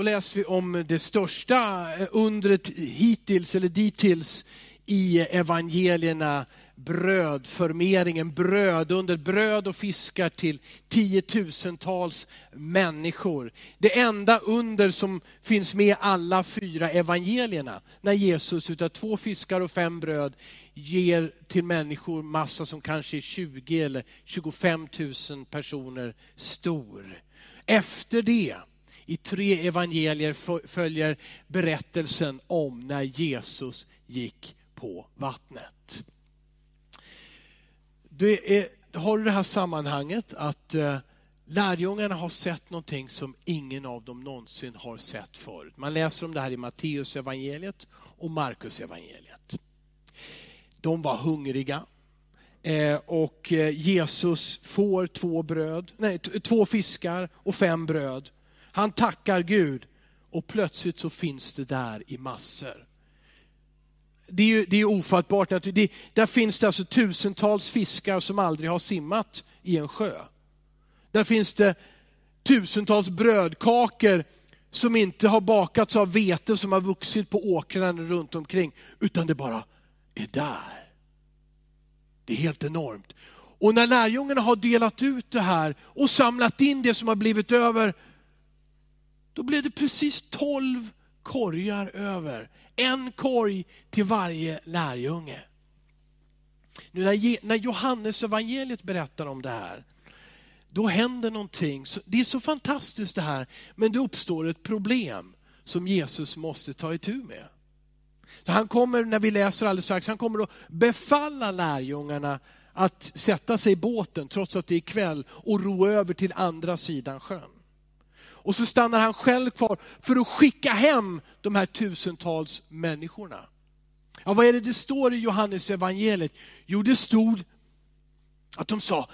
då läser vi om det största eh, undret hittills, eller dittills, i evangelierna brödförmeringen, bröd under bröd och fiskar till tiotusentals människor. Det enda under som finns med i alla fyra evangelierna, när Jesus utav två fiskar och fem bröd ger till människor massa som kanske är 20 eller 25 000 personer stor. Efter det, i tre evangelier följer berättelsen om när Jesus gick på vattnet. Det är, har du det här sammanhanget att eh, lärjungarna har sett någonting som ingen av dem någonsin har sett förut. Man läser om det här i Matteus evangeliet och Markus evangeliet. De var hungriga eh, och eh, Jesus får två, bröd, nej, två fiskar och fem bröd. Han tackar Gud och plötsligt så finns det där i massor det är ju det är ofattbart. Det, där finns det alltså tusentals fiskar som aldrig har simmat i en sjö. Där finns det tusentals brödkakor som inte har bakats av vete som har vuxit på åkrarna runt omkring, utan det bara är där. Det är helt enormt. Och när lärjungarna har delat ut det här och samlat in det som har blivit över, då blev det precis tolv korgar över. En korg till varje lärjunge. Nu när Johannes evangeliet berättar om det här, då händer någonting. Det är så fantastiskt det här, men det uppstår ett problem som Jesus måste ta itu med. Så han kommer, när vi läser alldeles strax, han kommer att befalla lärjungarna att sätta sig i båten trots att det är kväll och ro över till andra sidan sjön. Och så stannar han själv kvar för att skicka hem de här tusentals människorna. Ja, vad är det det står i Johannes evangeliet? Jo, det stod att de sa,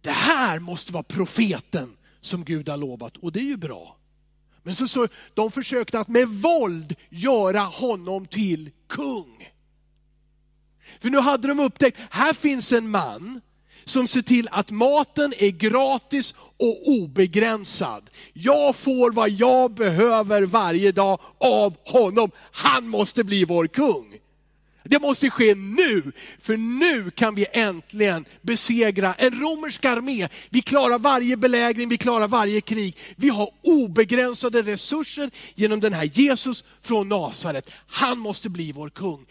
det här måste vara profeten som Gud har lovat. Och det är ju bra. Men så, så de försökte att med våld göra honom till kung. För nu hade de upptäckt, här finns en man som ser till att maten är gratis och obegränsad. Jag får vad jag behöver varje dag av honom. Han måste bli vår kung. Det måste ske nu, för nu kan vi äntligen besegra en romersk armé. Vi klarar varje belägring, vi klarar varje krig. Vi har obegränsade resurser genom den här Jesus från Nasaret. Han måste bli vår kung.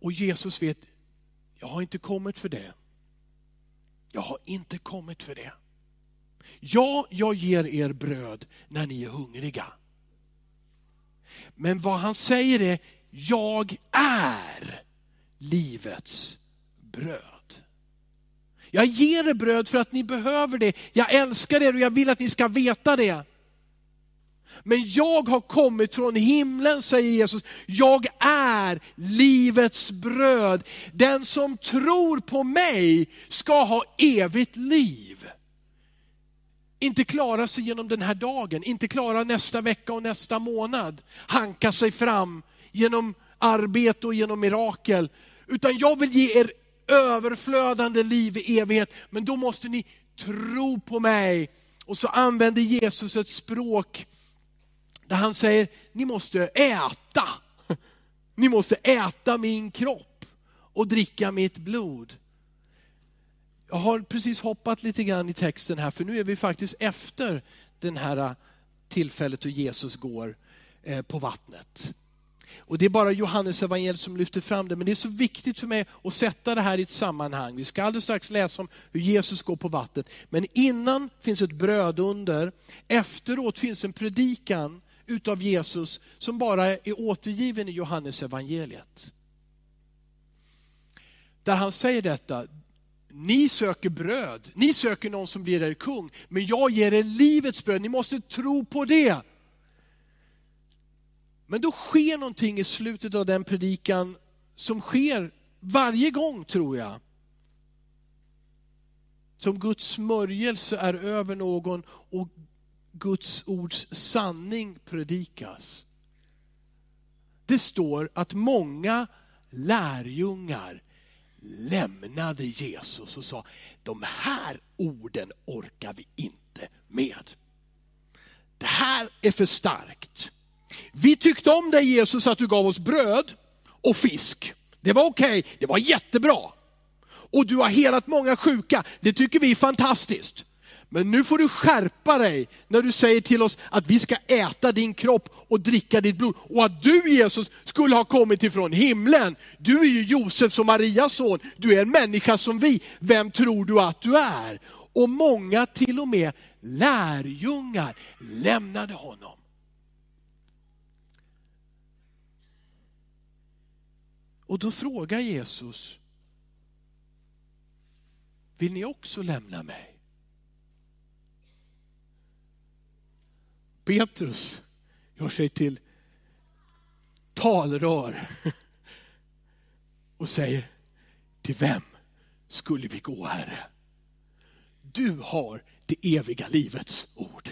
Och Jesus vet, jag har inte kommit för det. Jag har inte kommit för det. Ja, jag ger er bröd när ni är hungriga. Men vad han säger är, jag är livets bröd. Jag ger er bröd för att ni behöver det. Jag älskar er och jag vill att ni ska veta det. Men jag har kommit från himlen, säger Jesus. Jag är livets bröd. Den som tror på mig ska ha evigt liv. Inte klara sig genom den här dagen, inte klara nästa vecka och nästa månad. Hanka sig fram genom arbete och genom mirakel. Utan jag vill ge er överflödande liv i evighet. Men då måste ni tro på mig. Och så använder Jesus ett språk där han säger, ni måste äta. Ni måste äta min kropp och dricka mitt blod. Jag har precis hoppat lite grann i texten här, för nu är vi faktiskt efter den här äh, tillfället då Jesus går äh, på vattnet. Och Det är bara Johannes evangeliet som lyfter fram det, men det är så viktigt för mig att sätta det här i ett sammanhang. Vi ska alldeles strax läsa om hur Jesus går på vattnet. Men innan finns ett brödunder, efteråt finns en predikan utav Jesus som bara är återgiven i Johannes evangeliet. Där han säger detta, ni söker bröd, ni söker någon som blir er kung, men jag ger er livets bröd, ni måste tro på det. Men då sker någonting i slutet av den predikan som sker varje gång tror jag. Som Guds smörjelse är över någon och Guds ords sanning predikas. Det står att många lärjungar lämnade Jesus och sa, de här orden orkar vi inte med. det här är för starkt. Vi tyckte om dig Jesus att du gav oss bröd och fisk. Det var okej, okay. det var jättebra. Och du har helat många sjuka, det tycker vi är fantastiskt. Men nu får du skärpa dig när du säger till oss att vi ska äta din kropp och dricka ditt blod. Och att du Jesus skulle ha kommit ifrån himlen. Du är ju Josefs och Marias son, du är en människa som vi. Vem tror du att du är? Och många, till och med lärjungar, lämnade honom. Och då frågar Jesus, vill ni också lämna mig? Petrus gör sig till talrör och säger, till vem skulle vi gå Herre? Du har det eviga livets ord.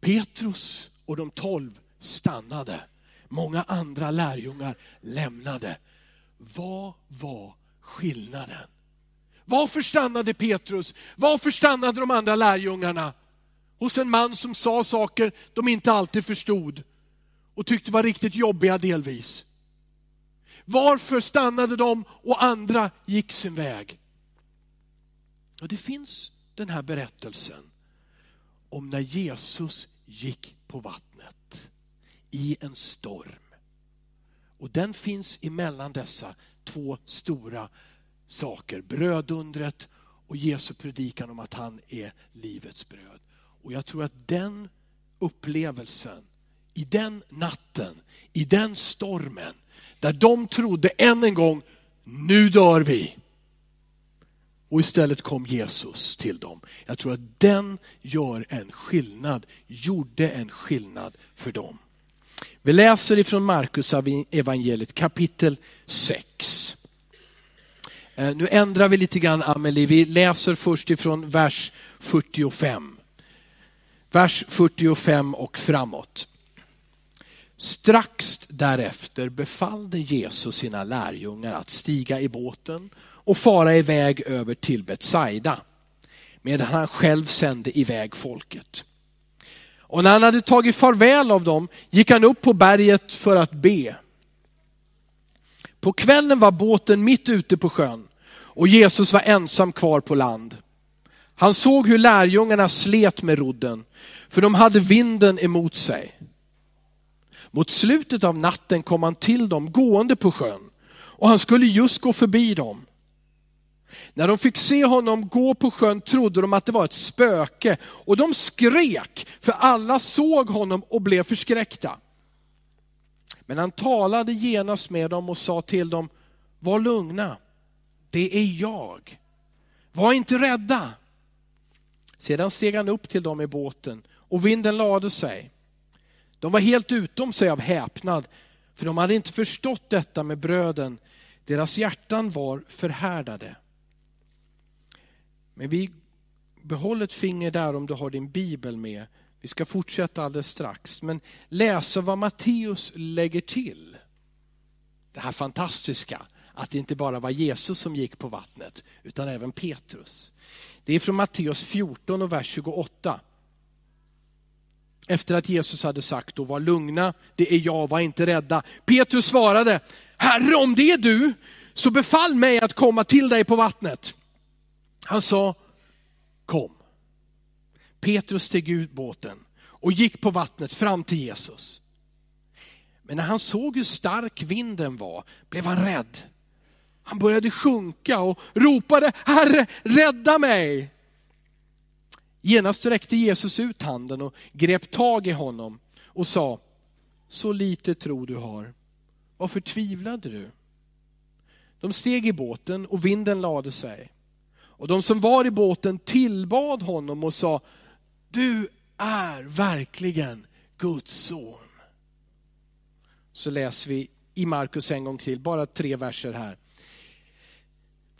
Petrus och de tolv stannade. Många andra lärjungar lämnade. Vad var skillnaden? Varför stannade Petrus? Varför stannade de andra lärjungarna? Hos en man som sa saker de inte alltid förstod och tyckte var riktigt jobbiga delvis. Varför stannade de och andra gick sin väg? Och Det finns den här berättelsen om när Jesus gick på vattnet i en storm. Och den finns emellan dessa två stora saker, brödundret och Jesu predikan om att han är livets bröd. Och jag tror att den upplevelsen, i den natten, i den stormen, där de trodde än en gång, nu dör vi. Och istället kom Jesus till dem. Jag tror att den gör en skillnad, gjorde en skillnad för dem. Vi läser ifrån Markus evangeliet kapitel 6. Eh, nu ändrar vi lite grann Amelie, vi läser först ifrån vers 45. Vers 45 och framåt. Strax därefter befallde Jesus sina lärjungar att stiga i båten och fara iväg över till Betsaida, medan han själv sände iväg folket. Och när han hade tagit farväl av dem gick han upp på berget för att be. På kvällen var båten mitt ute på sjön och Jesus var ensam kvar på land. Han såg hur lärjungarna slet med rodden, för de hade vinden emot sig. Mot slutet av natten kom han till dem gående på sjön och han skulle just gå förbi dem. När de fick se honom gå på sjön trodde de att det var ett spöke och de skrek för alla såg honom och blev förskräckta. Men han talade genast med dem och sa till dem, var lugna, det är jag. Var inte rädda. Sedan steg han upp till dem i båten och vinden lade sig. De var helt utom sig av häpnad, för de hade inte förstått detta med bröden. Deras hjärtan var förhärdade. Men vi behåller ett finger där om du har din bibel med. Vi ska fortsätta alldeles strax, men läsa vad Matteus lägger till. Det här fantastiska, att det inte bara var Jesus som gick på vattnet, utan även Petrus. Det är från Matteus 14 och vers 28. Efter att Jesus hade sagt, då var lugna, det är jag, var inte rädda. Petrus svarade, Herre om det är du, så befall mig att komma till dig på vattnet. Han sa, kom. Petrus steg ut båten och gick på vattnet fram till Jesus. Men när han såg hur stark vinden var blev han rädd han började sjunka och ropade, Herre, rädda mig! Genast räckte Jesus ut handen och grep tag i honom och sa, så lite tro du har, varför tvivlade du? De steg i båten och vinden lade sig. Och de som var i båten tillbad honom och sa, du är verkligen Guds son. Så läser vi i Markus en gång till, bara tre verser här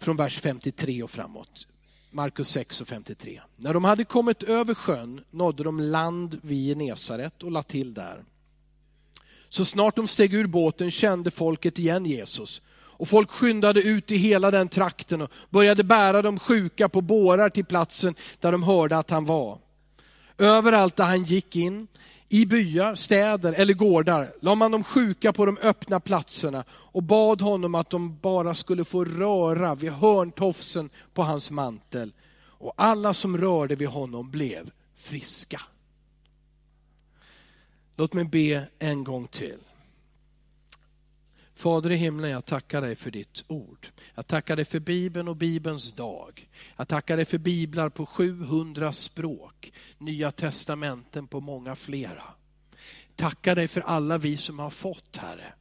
från vers 53 och framåt. Markus 6 och 53. När de hade kommit över sjön nådde de land vid Genesaret och la till där. Så snart de steg ur båten kände folket igen Jesus. Och folk skyndade ut i hela den trakten och började bära de sjuka på bårar till platsen där de hörde att han var. Överallt där han gick in, i byar, städer eller gårdar, la man de sjuka på de öppna platserna och bad honom att de bara skulle få röra vid hörntofsen på hans mantel. Och alla som rörde vid honom blev friska. Låt mig be en gång till. Fader i himlen, jag tackar dig för ditt ord. Jag tackar dig för Bibeln och Bibelns dag. Jag tackar dig för biblar på 700 språk, Nya testamenten på många flera. Tackar dig för alla vi som har fått, Herre.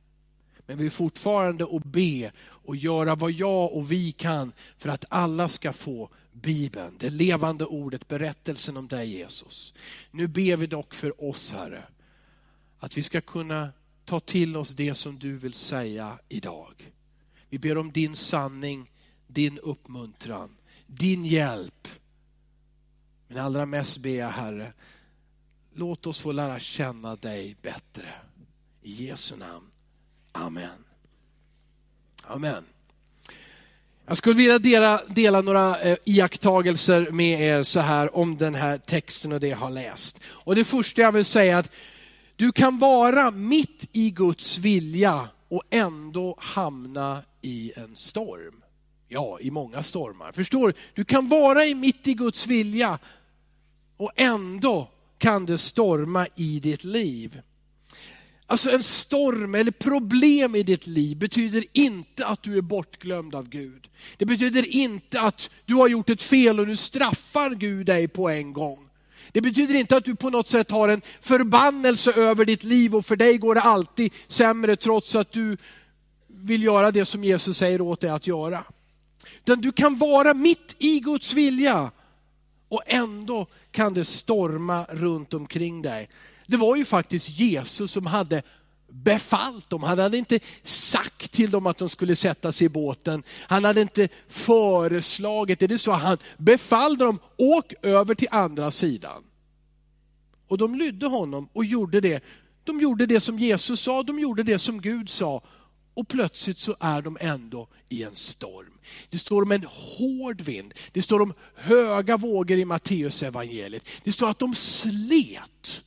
Men vi är fortfarande att be och göra vad jag och vi kan för att alla ska få Bibeln, det levande ordet, berättelsen om dig Jesus. Nu ber vi dock för oss, Herre, att vi ska kunna ta till oss det som du vill säga idag. Vi ber om din sanning, din uppmuntran, din hjälp. Men allra mest ber jag Herre, låt oss få lära känna dig bättre. I Jesu namn. Amen. Amen. Jag skulle vilja dela, dela några eh, iakttagelser med er så här om den här texten och det jag har läst. Och det första jag vill säga är att du kan vara mitt i Guds vilja och ändå hamna i en storm. Ja, i många stormar. Förstår du? Du kan vara mitt i Guds vilja och ändå kan det storma i ditt liv. Alltså en storm eller problem i ditt liv betyder inte att du är bortglömd av Gud. Det betyder inte att du har gjort ett fel och nu straffar Gud dig på en gång. Det betyder inte att du på något sätt har en förbannelse över ditt liv och för dig går det alltid sämre trots att du vill göra det som Jesus säger åt dig att göra. Utan du kan vara mitt i Guds vilja och ändå kan det storma runt omkring dig. Det var ju faktiskt Jesus som hade befallt dem. Han hade inte sagt till dem att de skulle sätta sig i båten. Han hade inte föreslagit det. Det så han befallde dem, åk över till andra sidan. Och de lydde honom och gjorde det. De gjorde det som Jesus sa, de gjorde det som Gud sa. Och plötsligt så är de ändå i en storm. Det står om en hård vind, det står om höga vågor i Matteus evangeliet. Det står att de slet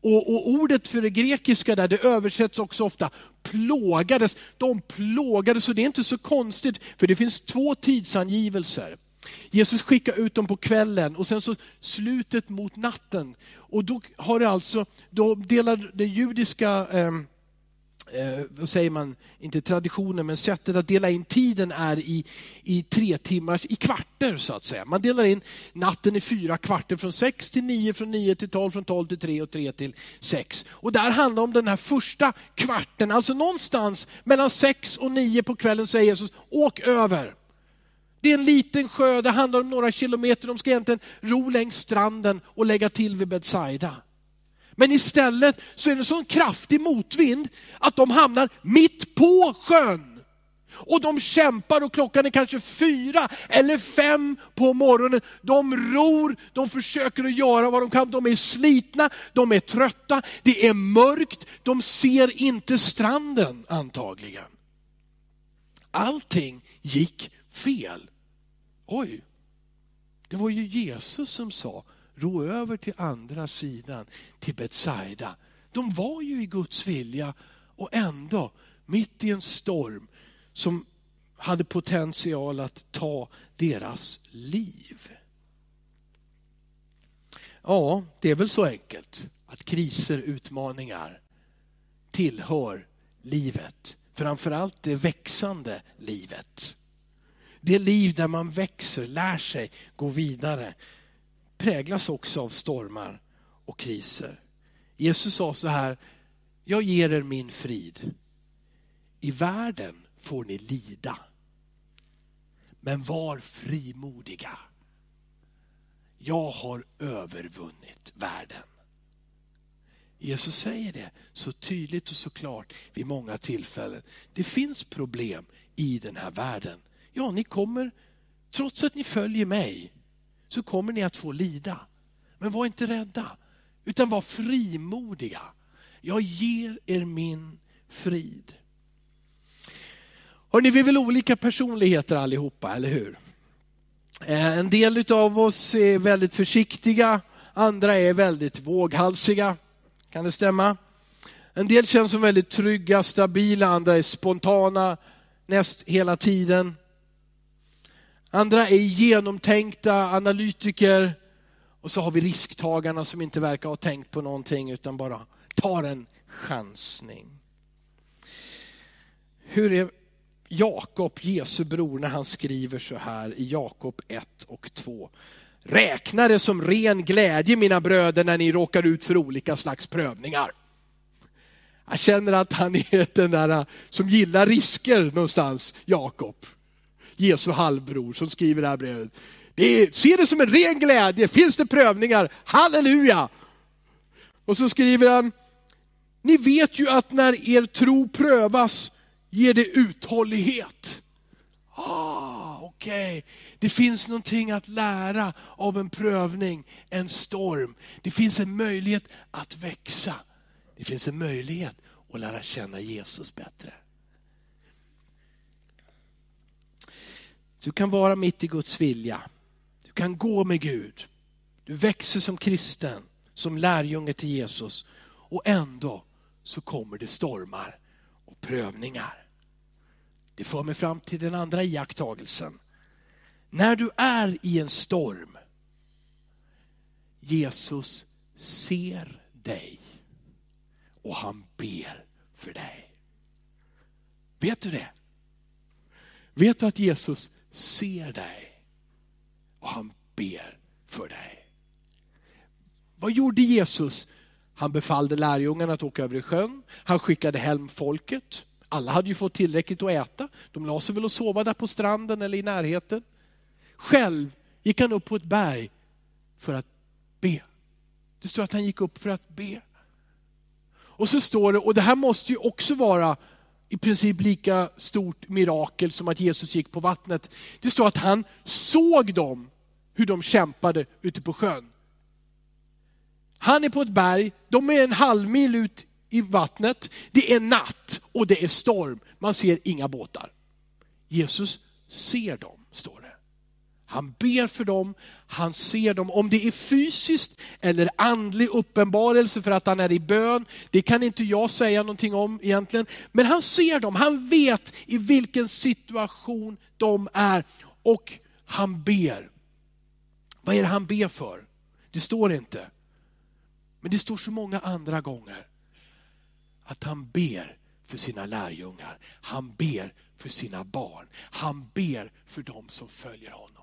och, och, ordet för det grekiska där, det översätts också ofta plågades. De plågades och det är inte så konstigt för det finns två tidsangivelser. Jesus skickar ut dem på kvällen och sen så slutet mot natten. Och då har det alltså, då delar det judiska eh, eh, vad säger man, inte traditionen, men sättet att dela in tiden är i, i tre timmars, i kvarter så att säga. Man delar in natten i fyra kvarter, från sex till nio, från nio till tolv, från tolv till tre och tre till sex. Och där handlar om den här första kvarten, alltså någonstans mellan sex och nio på kvällen säger Jesus, åk över. Det är en liten sjö, det handlar om några kilometer, de ska egentligen ro längs stranden och lägga till vid Betsaida. Men istället så är det en sån kraftig motvind att de hamnar mitt på sjön. Och de kämpar och klockan är kanske fyra eller fem på morgonen. De ror, de försöker att göra vad de kan. De är slitna, de är trötta, det är mörkt, de ser inte stranden antagligen. Allting gick fel. Oj, det var ju Jesus som sa, ro över till andra sidan, till Betsaida. De var ju i Guds vilja och ändå, mitt i en storm som hade potential att ta deras liv. Ja, det är väl så enkelt att kriser, utmaningar tillhör livet. Framförallt det växande livet. Det liv där man växer, lär sig, går vidare präglas också av stormar och kriser. Jesus sa så här, jag ger er min frid. I världen får ni lida. Men var frimodiga. Jag har övervunnit världen. Jesus säger det så tydligt och så klart vid många tillfällen. Det finns problem i den här världen. Ja, ni kommer, trots att ni följer mig, så kommer ni att få lida. Men var inte rädda, utan var frimodiga. Jag ger er min frid. Hörrni, vi är väl olika personligheter allihopa, eller hur? Eh, en del av oss är väldigt försiktiga, andra är väldigt våghalsiga. Kan det stämma? En del känns som väldigt trygga, stabila, andra är spontana näst hela tiden. Andra är genomtänkta analytiker och så har vi risktagarna som inte verkar ha tänkt på någonting utan bara tar en chansning. Hur är Jakob, Jesu bror, när han skriver så här i Jakob 1 och 2. Räkna det som ren glädje mina bröder när ni råkar ut för olika slags prövningar. Jag känner att han är den där som gillar risker någonstans, Jakob. Jesu halvbror som skriver det här brevet. Det är, se det som en ren glädje, finns det prövningar, halleluja! Och så skriver han, ni vet ju att när er tro prövas ger det uthållighet. Ah, Okej, okay. det finns någonting att lära av en prövning, en storm. Det finns en möjlighet att växa. Det finns en möjlighet att lära känna Jesus bättre. Du kan vara mitt i Guds vilja. Du kan gå med Gud. Du växer som kristen, som lärjunge till Jesus. Och ändå så kommer det stormar och prövningar. Det för mig fram till den andra iakttagelsen. När du är i en storm, Jesus ser dig och han ber för dig. Vet du det? Vet du att Jesus ser dig och han ber för dig? Vad gjorde Jesus? Han befallde lärjungarna att åka över i sjön. Han skickade hem folket. Alla hade ju fått tillräckligt att äta. De la sig väl och sova där på stranden eller i närheten. Själv gick han upp på ett berg för att be. Det står att han gick upp för att be. Och så står det, och det här måste ju också vara i princip lika stort mirakel som att Jesus gick på vattnet. Det står att han såg dem, hur de kämpade ute på sjön. Han är på ett berg, de är en halv mil ut i vattnet, det är natt och det är storm. Man ser inga båtar. Jesus ser dem. Han ber för dem, han ser dem. Om det är fysiskt eller andlig uppenbarelse för att han är i bön, det kan inte jag säga någonting om egentligen. Men han ser dem, han vet i vilken situation de är och han ber. Vad är det han ber för? Det står inte. Men det står så många andra gånger att han ber för sina lärjungar. Han ber för sina barn. Han ber för dem som följer honom.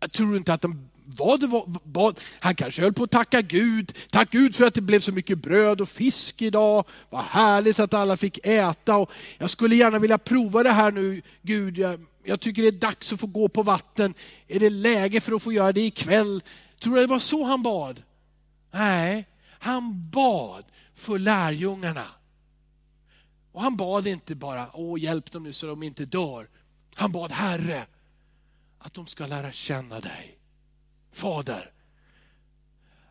Jag tror inte att de vad det var, vad, han kanske höll på att tacka Gud. Tack Gud för att det blev så mycket bröd och fisk idag. Vad härligt att alla fick äta. Och jag skulle gärna vilja prova det här nu, Gud. Jag, jag tycker det är dags att få gå på vatten. Är det läge för att få göra det ikväll? Tror du det var så han bad? Nej, han bad för lärjungarna. Och han bad inte bara, åh hjälp dem nu så de inte dör. Han bad Herre, att de ska lära känna dig. Fader,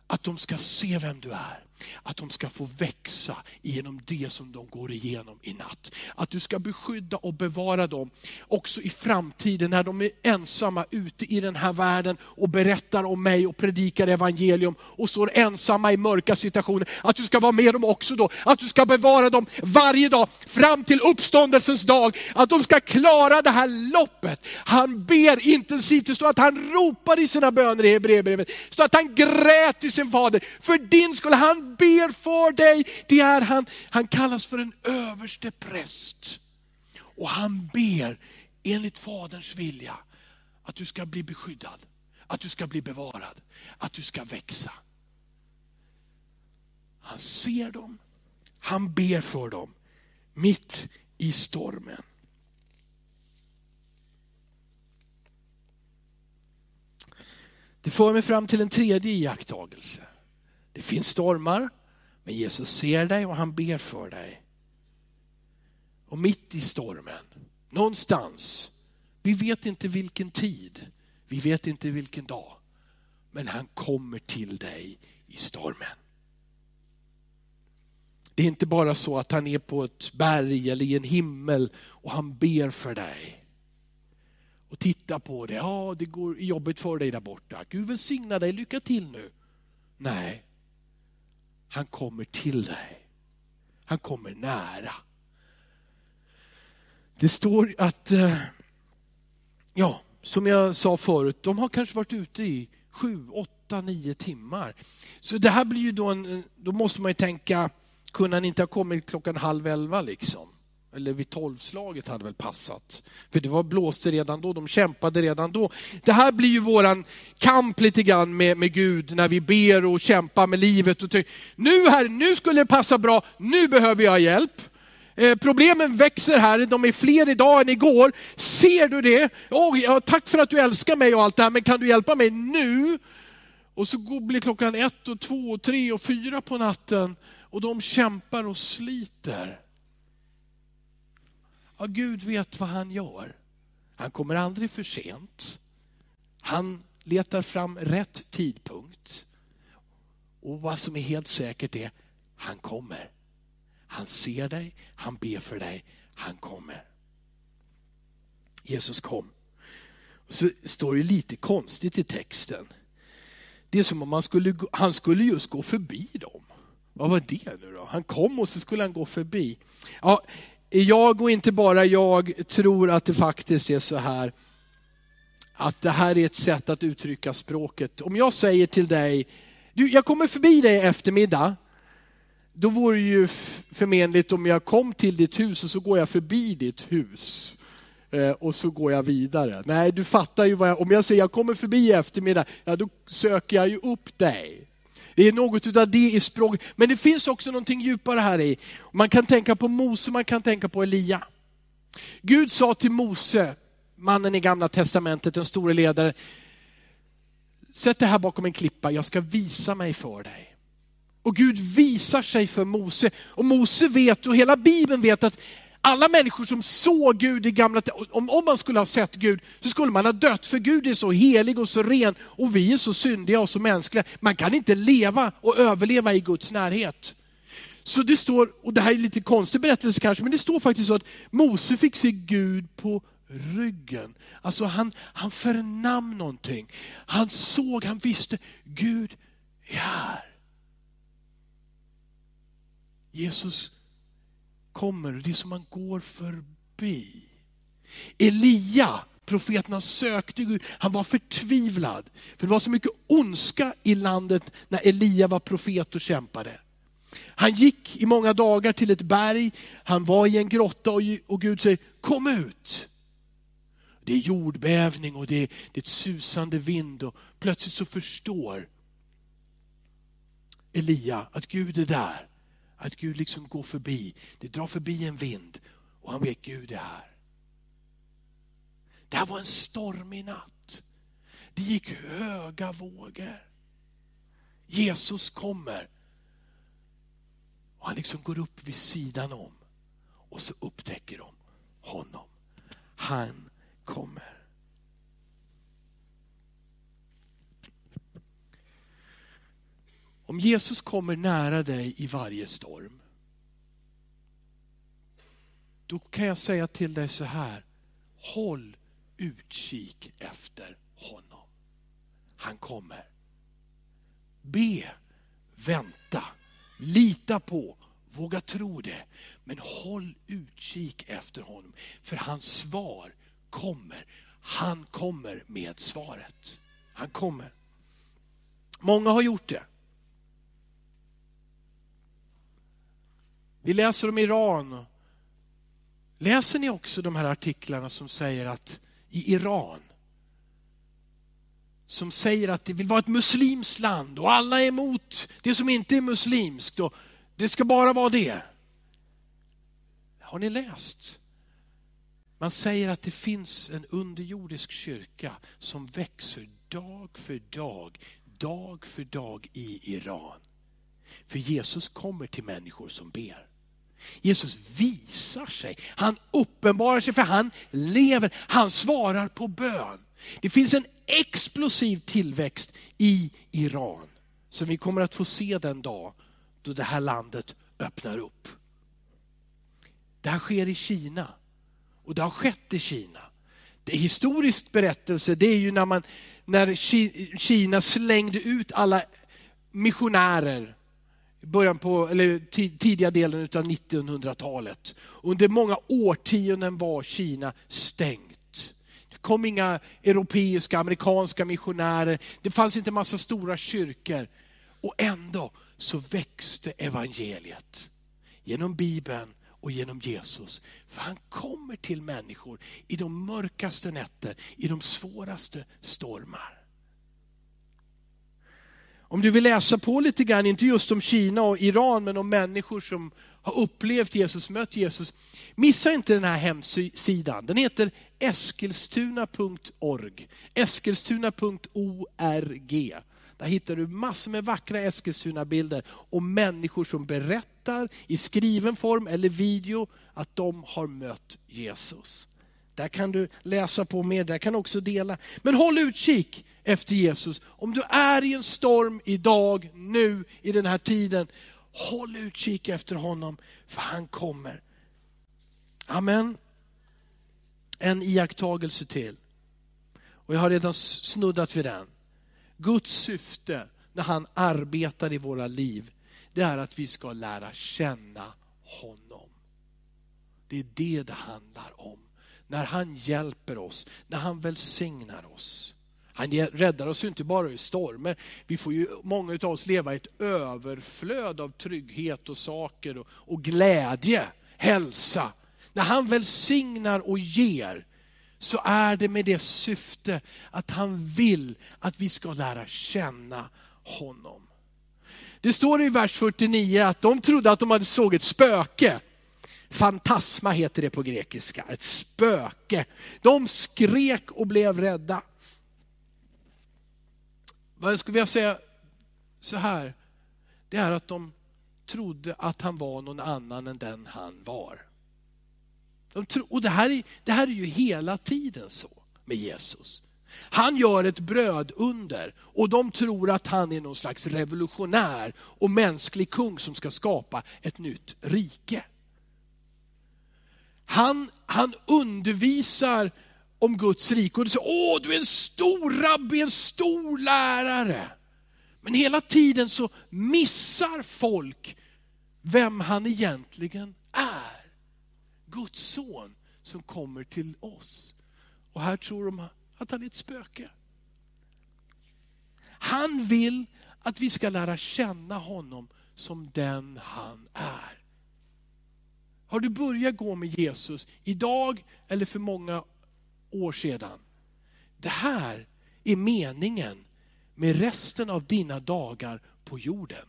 att de ska se vem du är. Att de ska få växa genom det som de går igenom i natt. Att du ska beskydda och bevara dem också i framtiden när de är ensamma ute i den här världen och berättar om mig och predikar evangelium och står ensamma i mörka situationer. Att du ska vara med dem också då. Att du ska bevara dem varje dag fram till uppståndelsens dag. Att de ska klara det här loppet. Han ber intensivt, det står att han ropar i sina böner i Hebreerbrevet. Så att han grät till sin fader. För din skull, han ber för dig. Det är han, han kallas för en överste präst. Och han ber enligt Faderns vilja att du ska bli beskyddad, att du ska bli bevarad, att du ska växa. Han ser dem, han ber för dem mitt i stormen. Det för mig fram till en tredje iakttagelse. Det finns stormar, men Jesus ser dig och han ber för dig. Och mitt i stormen, någonstans, vi vet inte vilken tid, vi vet inte vilken dag, men han kommer till dig i stormen. Det är inte bara så att han är på ett berg eller i en himmel och han ber för dig. Och titta på det, ja det går jobbigt för dig där borta. Gud välsigna dig, lycka till nu. Nej, han kommer till dig. Han kommer nära. Det står att, eh, ja, som jag sa förut, de har kanske varit ute i sju, åtta, nio timmar. Så det här blir ju då en, då måste man ju tänka, kunde han inte ha kommit klockan halv elva liksom? Eller vid tolvslaget hade väl passat. För det var blåste redan då, de kämpade redan då. Det här blir ju våran kamp lite grann med, med Gud när vi ber och kämpar med livet. Och nu här, nu skulle det passa bra, nu behöver jag hjälp. Eh, problemen växer här, de är fler idag än igår. Ser du det? Oh, ja, tack för att du älskar mig och allt det här, men kan du hjälpa mig nu? Och så blir klockan ett och två och tre och fyra på natten och de kämpar och sliter. Ja, Gud vet vad han gör. Han kommer aldrig för sent. Han letar fram rätt tidpunkt. Och vad som är helt säkert är, han kommer. Han ser dig, han ber för dig, han kommer. Jesus kom. Och så står det lite konstigt i texten. Det är som om han skulle, han skulle just gå förbi dem. Vad var det nu då? Han kom och så skulle han gå förbi. Ja, jag och inte bara jag tror att det faktiskt är så här att det här är ett sätt att uttrycka språket. Om jag säger till dig, du, jag kommer förbi dig i eftermiddag, då vore det ju förmenligt om jag kom till ditt hus och så går jag förbi ditt hus eh, och så går jag vidare. Nej, du fattar ju vad jag, om jag säger jag kommer förbi i eftermiddag, ja då söker jag ju upp dig. Det är något av det i språket. Men det finns också någonting djupare här i. Man kan tänka på Mose, man kan tänka på Elia. Gud sa till Mose, mannen i gamla testamentet, den store ledaren, sätt dig här bakom en klippa, jag ska visa mig för dig. Och Gud visar sig för Mose. Och Mose vet, och hela Bibeln vet att alla människor som såg Gud i gamla om, om man skulle ha sett Gud så skulle man ha dött, för Gud är så helig och så ren och vi är så syndiga och så mänskliga. Man kan inte leva och överleva i Guds närhet. Så det står, och det här är lite konstig berättelse kanske, men det står faktiskt så att Mose fick se Gud på ryggen. Alltså han, han förnam någonting. Han såg, han visste, Gud är här. Jesus kommer och det är som man går förbi. Elia, profeten han sökte Gud, han var förtvivlad. För det var så mycket ondska i landet när Elia var profet och kämpade. Han gick i många dagar till ett berg, han var i en grotta och, Gud säger, kom ut. Det är jordbävning och det är, det är ett susande vind och plötsligt så förstår Elia att Gud är där. Att Gud liksom går förbi. Det drar förbi en vind och han vet Gud är här. Det här var en stormig natt. Det gick höga vågor. Jesus kommer. Och han liksom går upp vid sidan om. Och så upptäcker de honom. Han kommer. Om Jesus kommer nära dig i varje storm, då kan jag säga till dig så här, håll utkik efter honom. Han kommer. Be, vänta, lita på, våga tro det. Men håll utkik efter honom, för hans svar kommer. Han kommer med svaret. Han kommer. Många har gjort det. Vi läser om Iran. Läser ni också de här artiklarna som säger att i Iran, som säger att det vill vara ett muslimskt land och alla är emot det som inte är muslimskt och det ska bara vara det. Har ni läst? Man säger att det finns en underjordisk kyrka som växer dag för dag, dag för dag i Iran. För Jesus kommer till människor som ber. Jesus visar sig, han uppenbarar sig för han lever, han svarar på bön. Det finns en explosiv tillväxt i Iran som vi kommer att få se den dag då det här landet öppnar upp. Det här sker i Kina och det har skett i Kina. Det är historiskt berättelse, det är ju när, man, när Kina slängde ut alla missionärer början på, eller tidiga delen av 1900-talet. Under många årtionden var Kina stängt. Det kom inga europeiska, amerikanska missionärer. Det fanns inte massa stora kyrkor. Och ändå så växte evangeliet genom Bibeln och genom Jesus. För han kommer till människor i de mörkaste nätter, i de svåraste stormar. Om du vill läsa på lite grann, inte just om Kina och Iran, men om människor som har upplevt Jesus, mött Jesus. Missa inte den här hemsidan. Den heter eskilstuna.org. Eskilstuna.org. Där hittar du massor med vackra Eskilstuna-bilder och människor som berättar i skriven form eller video att de har mött Jesus. Där kan du läsa på mer, där kan du också dela. Men håll utkik efter Jesus. Om du är i en storm idag, nu, i den här tiden, håll utkik efter honom, för han kommer. Amen. En iakttagelse till. Och jag har redan snuddat vid den. Guds syfte när han arbetar i våra liv, det är att vi ska lära känna honom. Det är det det handlar om. När han hjälper oss, när han välsignar oss. Han räddar oss inte bara i stormer. Vi får ju, många av oss leva i ett överflöd av trygghet och saker och, och glädje, hälsa. När han välsignar och ger, så är det med det syfte att han vill att vi ska lära känna honom. Det står i vers 49 att de trodde att de hade såg ett spöke. Fantasma heter det på grekiska, ett spöke. De skrek och blev rädda. Vad jag skulle vilja säga så här, det är att de trodde att han var någon annan än den han var. De tro, och det här, är, det här är ju hela tiden så med Jesus. Han gör ett brödunder och de tror att han är någon slags revolutionär och mänsklig kung som ska skapa ett nytt rike. Han, han undervisar om Guds rike och du säger, åh du är en stor rabbi, en stor lärare. Men hela tiden så missar folk vem han egentligen är. Guds son som kommer till oss. Och här tror de att han är ett spöke. Han vill att vi ska lära känna honom som den han är. Har du börjat gå med Jesus idag eller för många år sedan? Det här är meningen med resten av dina dagar på jorden.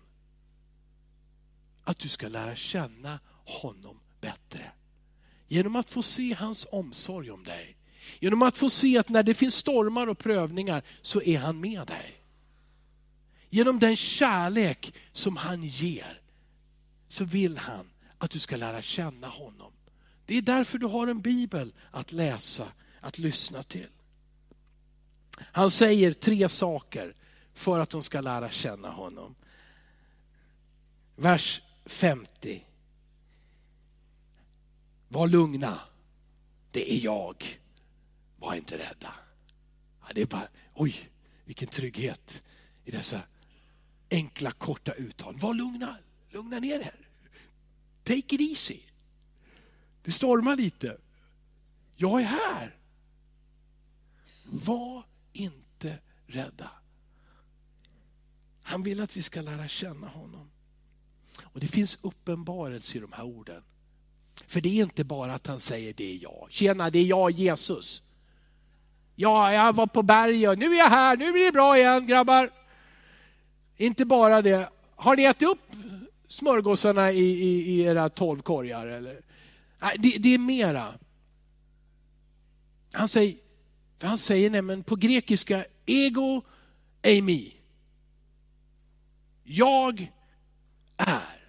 Att du ska lära känna honom bättre. Genom att få se hans omsorg om dig. Genom att få se att när det finns stormar och prövningar så är han med dig. Genom den kärlek som han ger så vill han att du ska lära känna honom. Det är därför du har en bibel att läsa, att lyssna till. Han säger tre saker för att de ska lära känna honom. Vers 50. Var lugna, det är jag. Var inte rädda. Ja, det är bara, oj, vilken trygghet i dessa enkla korta uttal. Var lugna, lugna ner er. Take it easy. Det stormar lite. Jag är här. Var inte rädda. Han vill att vi ska lära känna honom. Och Det finns uppenbarelse i de här orden. För det är inte bara att han säger det är jag. Tjena, det är jag Jesus. Ja, jag var på berget, nu är jag här, nu blir det bra igen grabbar. Inte bara det. Har ni ätit upp smörgåsarna i, i, i era tolv korgar? Eller? Nej, det, det är mera. Han säger, han säger nämligen på grekiska, ego eimi. Jag är.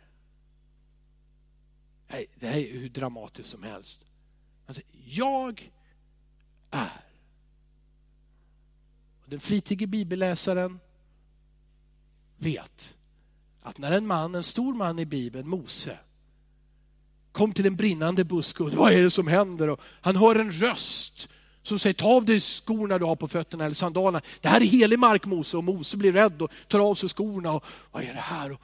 Nej, det här är hur dramatiskt som helst. Han säger, jag är. Den flitige bibelläsaren vet att när en man, en stor man i Bibeln, Mose, kom till en brinnande buske och vad är det som händer? Och han hör en röst som säger, ta av dig skorna du har på fötterna eller sandalerna. Det här är helig mark Mose och Mose blir rädd och tar av sig skorna. Och, Vad är det här?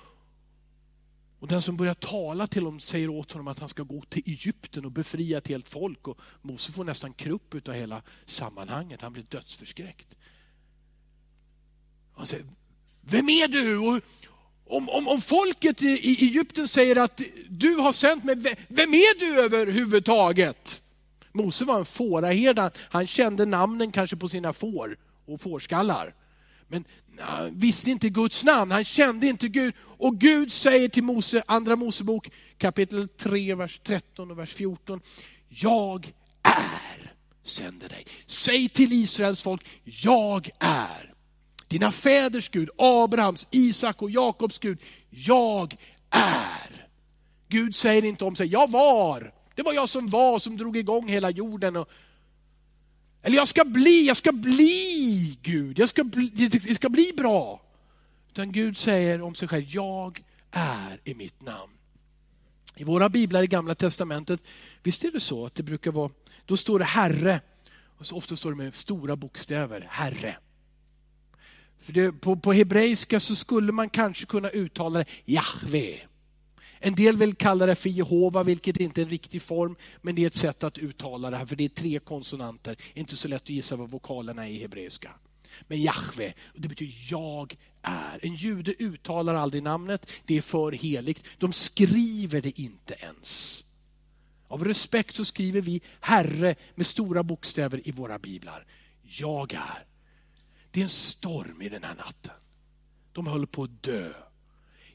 Och, den som börjar tala till honom säger åt honom att han ska gå till Egypten och befria ett helt folk. Och Mose får nästan krupp av hela sammanhanget. Han blir dödsförskräckt. Han säger, vem är du? Och om, om, om folket i Egypten säger att du har sänt mig, vem är du överhuvudtaget? Mose var en fåraherde, han kände namnen kanske på sina får och fårskallar. Men han visste inte Guds namn, han kände inte Gud. Och Gud säger till Mose, andra Mosebok kapitel 3, vers 13 och vers 14. Jag är sänder dig. Säg till Israels folk, jag är. Dina fäders Gud, Abrahams, Isak och Jakobs Gud. Jag är. Gud säger inte om sig, jag var. Det var jag som var, som drog igång hela jorden. Och, eller jag ska bli, jag ska bli Gud, jag ska bli, det ska bli bra. Utan Gud säger om sig själv, jag är i mitt namn. I våra biblar i gamla testamentet, visst är det så att det brukar vara, då står det Herre, och så ofta står det med stora bokstäver, Herre. För det, på, på hebreiska så skulle man kanske kunna uttala det Jahve. En del vill kalla det för Jehova, vilket inte är en riktig form, men det är ett sätt att uttala det här, för det är tre konsonanter. Inte så lätt att gissa vad vokalerna är i hebreiska. Men Jahve, det betyder jag är. En jude uttalar aldrig namnet, det är för heligt. De skriver det inte ens. Av respekt så skriver vi Herre med stora bokstäver i våra biblar. Jag är. Det är en storm i den här natten. De håller på att dö.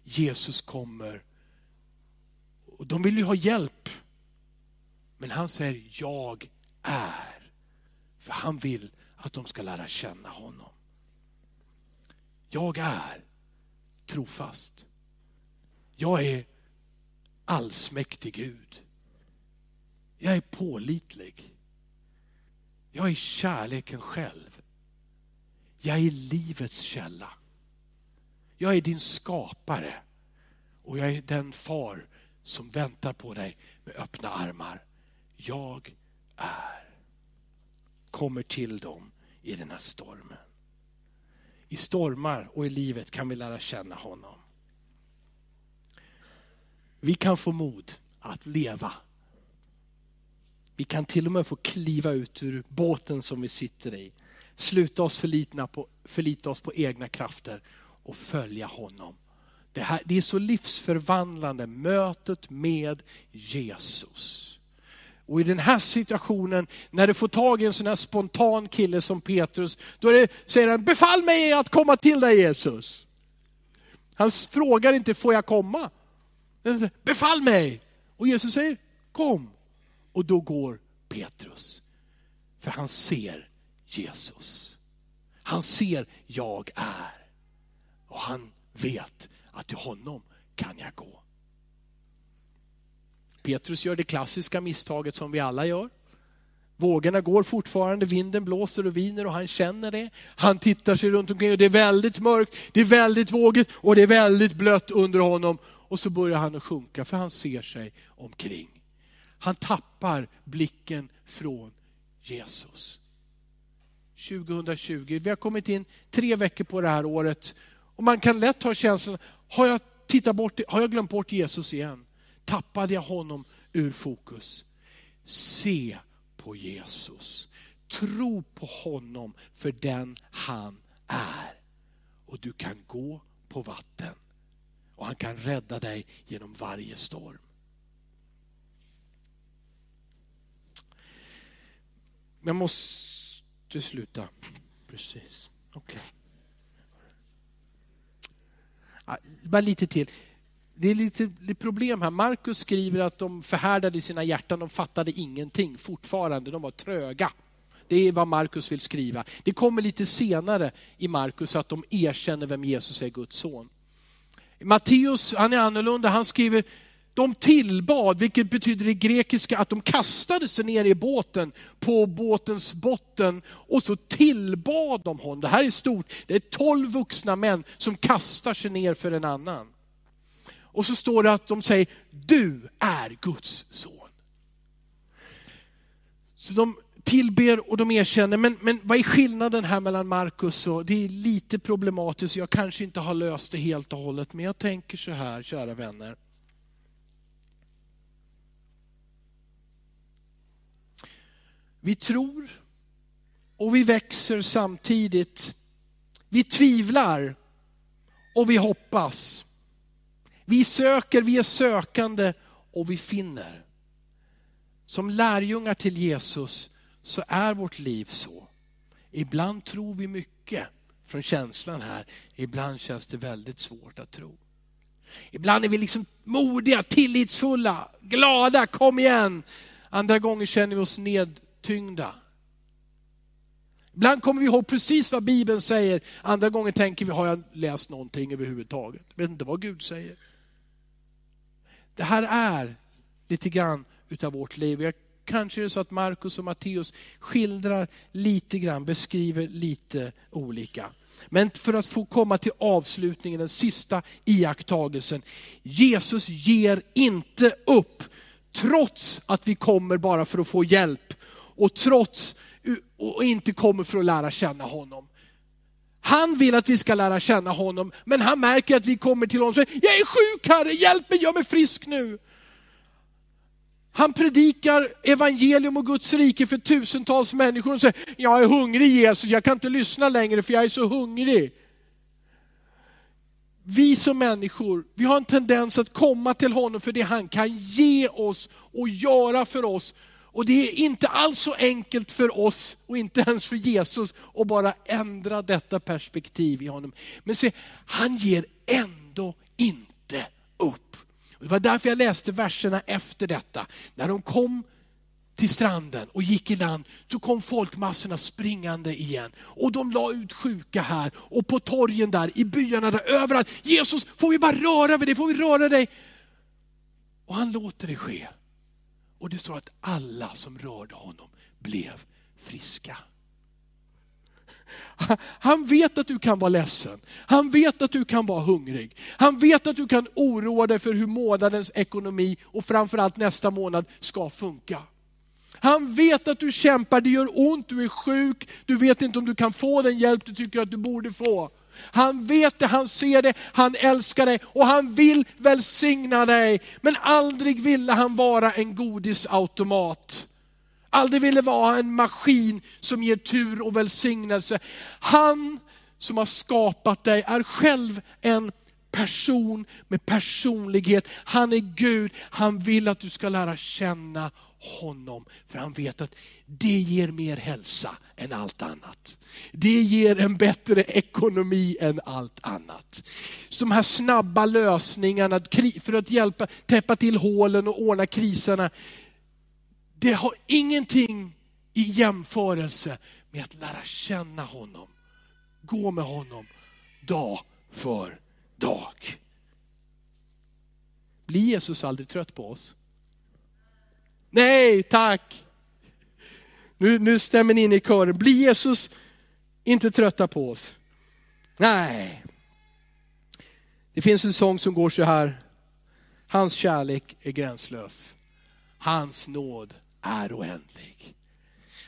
Jesus kommer och de vill ju ha hjälp. Men han säger, jag är. För han vill att de ska lära känna honom. Jag är trofast. Jag är allsmäktig Gud. Jag är pålitlig. Jag är kärleken själv. Jag är livets källa. Jag är din skapare och jag är den far som väntar på dig med öppna armar. Jag är. Kommer till dem i den här stormen. I stormar och i livet kan vi lära känna honom. Vi kan få mod att leva. Vi kan till och med få kliva ut ur båten som vi sitter i. Sluta oss förlita, på, förlita oss på egna krafter och följa honom det, här, det är så livsförvandlande, mötet med Jesus. Och i den här situationen, när du får tag i en sån här spontan kille som Petrus, då det, säger han, befall mig att komma till dig Jesus. Han frågar inte, får jag komma? Befall mig! Och Jesus säger, kom. Och då går Petrus. För han ser Jesus. Han ser, jag är. Och han vet att till honom kan jag gå. Petrus gör det klassiska misstaget som vi alla gör. Vågorna går fortfarande, vinden blåser och viner och han känner det. Han tittar sig runt omkring och det är väldigt mörkt, det är väldigt vågigt och det är väldigt blött under honom. Och så börjar han att sjunka för han ser sig omkring. Han tappar blicken från Jesus. 2020, vi har kommit in tre veckor på det här året och man kan lätt ha känslan, har jag, tittat bort, har jag glömt bort Jesus igen? Tappade jag honom ur fokus? Se på Jesus. Tro på honom för den han är. Och du kan gå på vatten. Och han kan rädda dig genom varje storm. Jag måste sluta. Precis. Okej. Okay. Ah, bara lite till. Det är lite problem här. Markus skriver att de förhärdade i sina hjärtan, de fattade ingenting fortfarande, de var tröga. Det är vad Markus vill skriva. Det kommer lite senare i Markus att de erkänner vem Jesus är, Guds son. Matteus, han är annorlunda, han skriver de tillbad, vilket betyder i grekiska att de kastade sig ner i båten, på båtens botten och så tillbad de honom. Det här är stort. Det är tolv vuxna män som kastar sig ner för en annan. Och så står det att de säger, du är Guds son. Så de, tillber och de erkänner, men, men vad är skillnaden här mellan Markus och, det är lite problematiskt, jag kanske inte har löst det helt och hållet, men jag tänker så här, kära vänner. Vi tror och vi växer samtidigt. Vi tvivlar och vi hoppas. Vi söker, vi är sökande och vi finner. Som lärjungar till Jesus så är vårt liv så. Ibland tror vi mycket från känslan här, ibland känns det väldigt svårt att tro. Ibland är vi liksom modiga, tillitsfulla, glada, kom igen. Andra gånger känner vi oss ned, tyngda. Ibland kommer vi ihåg precis vad Bibeln säger, andra gånger tänker vi, har jag läst någonting överhuvudtaget? Jag vet inte vad Gud säger. Det här är lite grann utav vårt liv. Jag, kanske är det så att Markus och Matteus skildrar lite grann, beskriver lite olika. Men för att få komma till avslutningen, den sista iakttagelsen. Jesus ger inte upp, trots att vi kommer bara för att få hjälp. Och trots och inte kommer för att lära känna honom. Han vill att vi ska lära känna honom, men han märker att vi kommer till honom och säger, jag är sjuk Herre, hjälp mig, gör mig frisk nu. Han predikar evangelium och Guds rike för tusentals människor och säger, jag är hungrig Jesus, jag kan inte lyssna längre för jag är så hungrig. Vi som människor, vi har en tendens att komma till honom för det han kan ge oss och göra för oss. Och det är inte alls så enkelt för oss och inte ens för Jesus att bara ändra detta perspektiv i honom. Men se, han ger ändå inte upp. Det var därför jag läste verserna efter detta. När de kom till stranden och gick i land, så kom folkmassorna springande igen. Och de la ut sjuka här och på torgen där, i byarna där, överallt. Jesus, får vi bara röra vid dig, får vi röra dig? Och han låter det ske. Och det står att alla som rörde honom blev friska. Han vet att du kan vara ledsen. Han vet att du kan vara hungrig. Han vet att du kan oroa dig för hur månadens ekonomi och framförallt nästa månad ska funka. Han vet att du kämpar, det gör ont, du är sjuk, du vet inte om du kan få den hjälp du tycker att du borde få. Han vet det, han ser det, han älskar dig och han vill välsigna dig. Men aldrig ville han vara en godisautomat. Aldrig ville vara en maskin som ger tur och välsignelse. Han som har skapat dig är själv en person med personlighet. Han är Gud, han vill att du ska lära känna honom. För han vet att det ger mer hälsa än allt annat. Det ger en bättre ekonomi än allt annat. Så de här snabba lösningarna för att hjälpa, täppa till hålen och ordna kriserna, det har ingenting i jämförelse med att lära känna honom. Gå med honom dag för dag. Blir Jesus aldrig trött på oss? Nej, tack. Nu, nu stämmer ni in i kören. Blir Jesus inte trötta på oss? Nej. Det finns en sång som går så här. Hans kärlek är gränslös. Hans nåd är oändlig.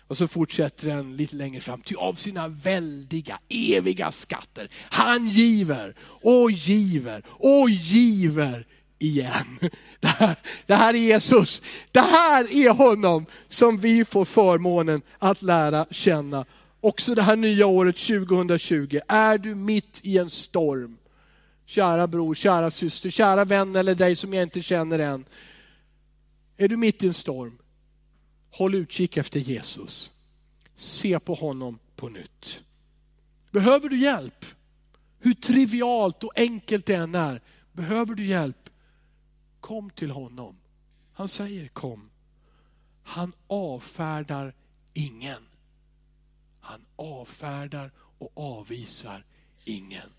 Och så fortsätter den lite längre fram. Ty av sina väldiga, eviga skatter, han giver och giver och giver igen. Det här, det här är Jesus. Det här är honom som vi får förmånen att lära känna. Också det här nya året 2020. Är du mitt i en storm? Kära bror, kära syster, kära vän eller dig som jag inte känner än. Är du mitt i en storm? Håll utkik efter Jesus. Se på honom på nytt. Behöver du hjälp? Hur trivialt och enkelt det än är. Behöver du hjälp? Kom till honom. Han säger kom. Han avfärdar ingen. Han avfärdar och avvisar ingen.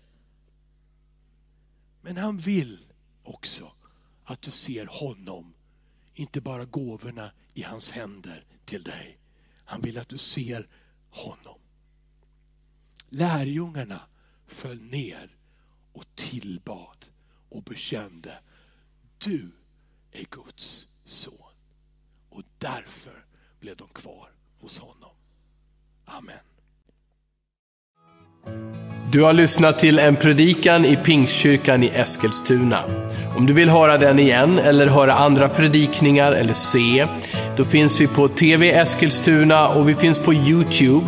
Men han vill också att du ser honom, inte bara gåvorna i hans händer till dig. Han vill att du ser honom. Lärjungarna föll ner och tillbad och bekände du är Guds son. Och därför blev de kvar hos honom. Amen. Du har lyssnat till en predikan i Pingstkyrkan i Eskilstuna. Om du vill höra den igen eller höra andra predikningar eller se, då finns vi på TV Eskilstuna och vi finns på Youtube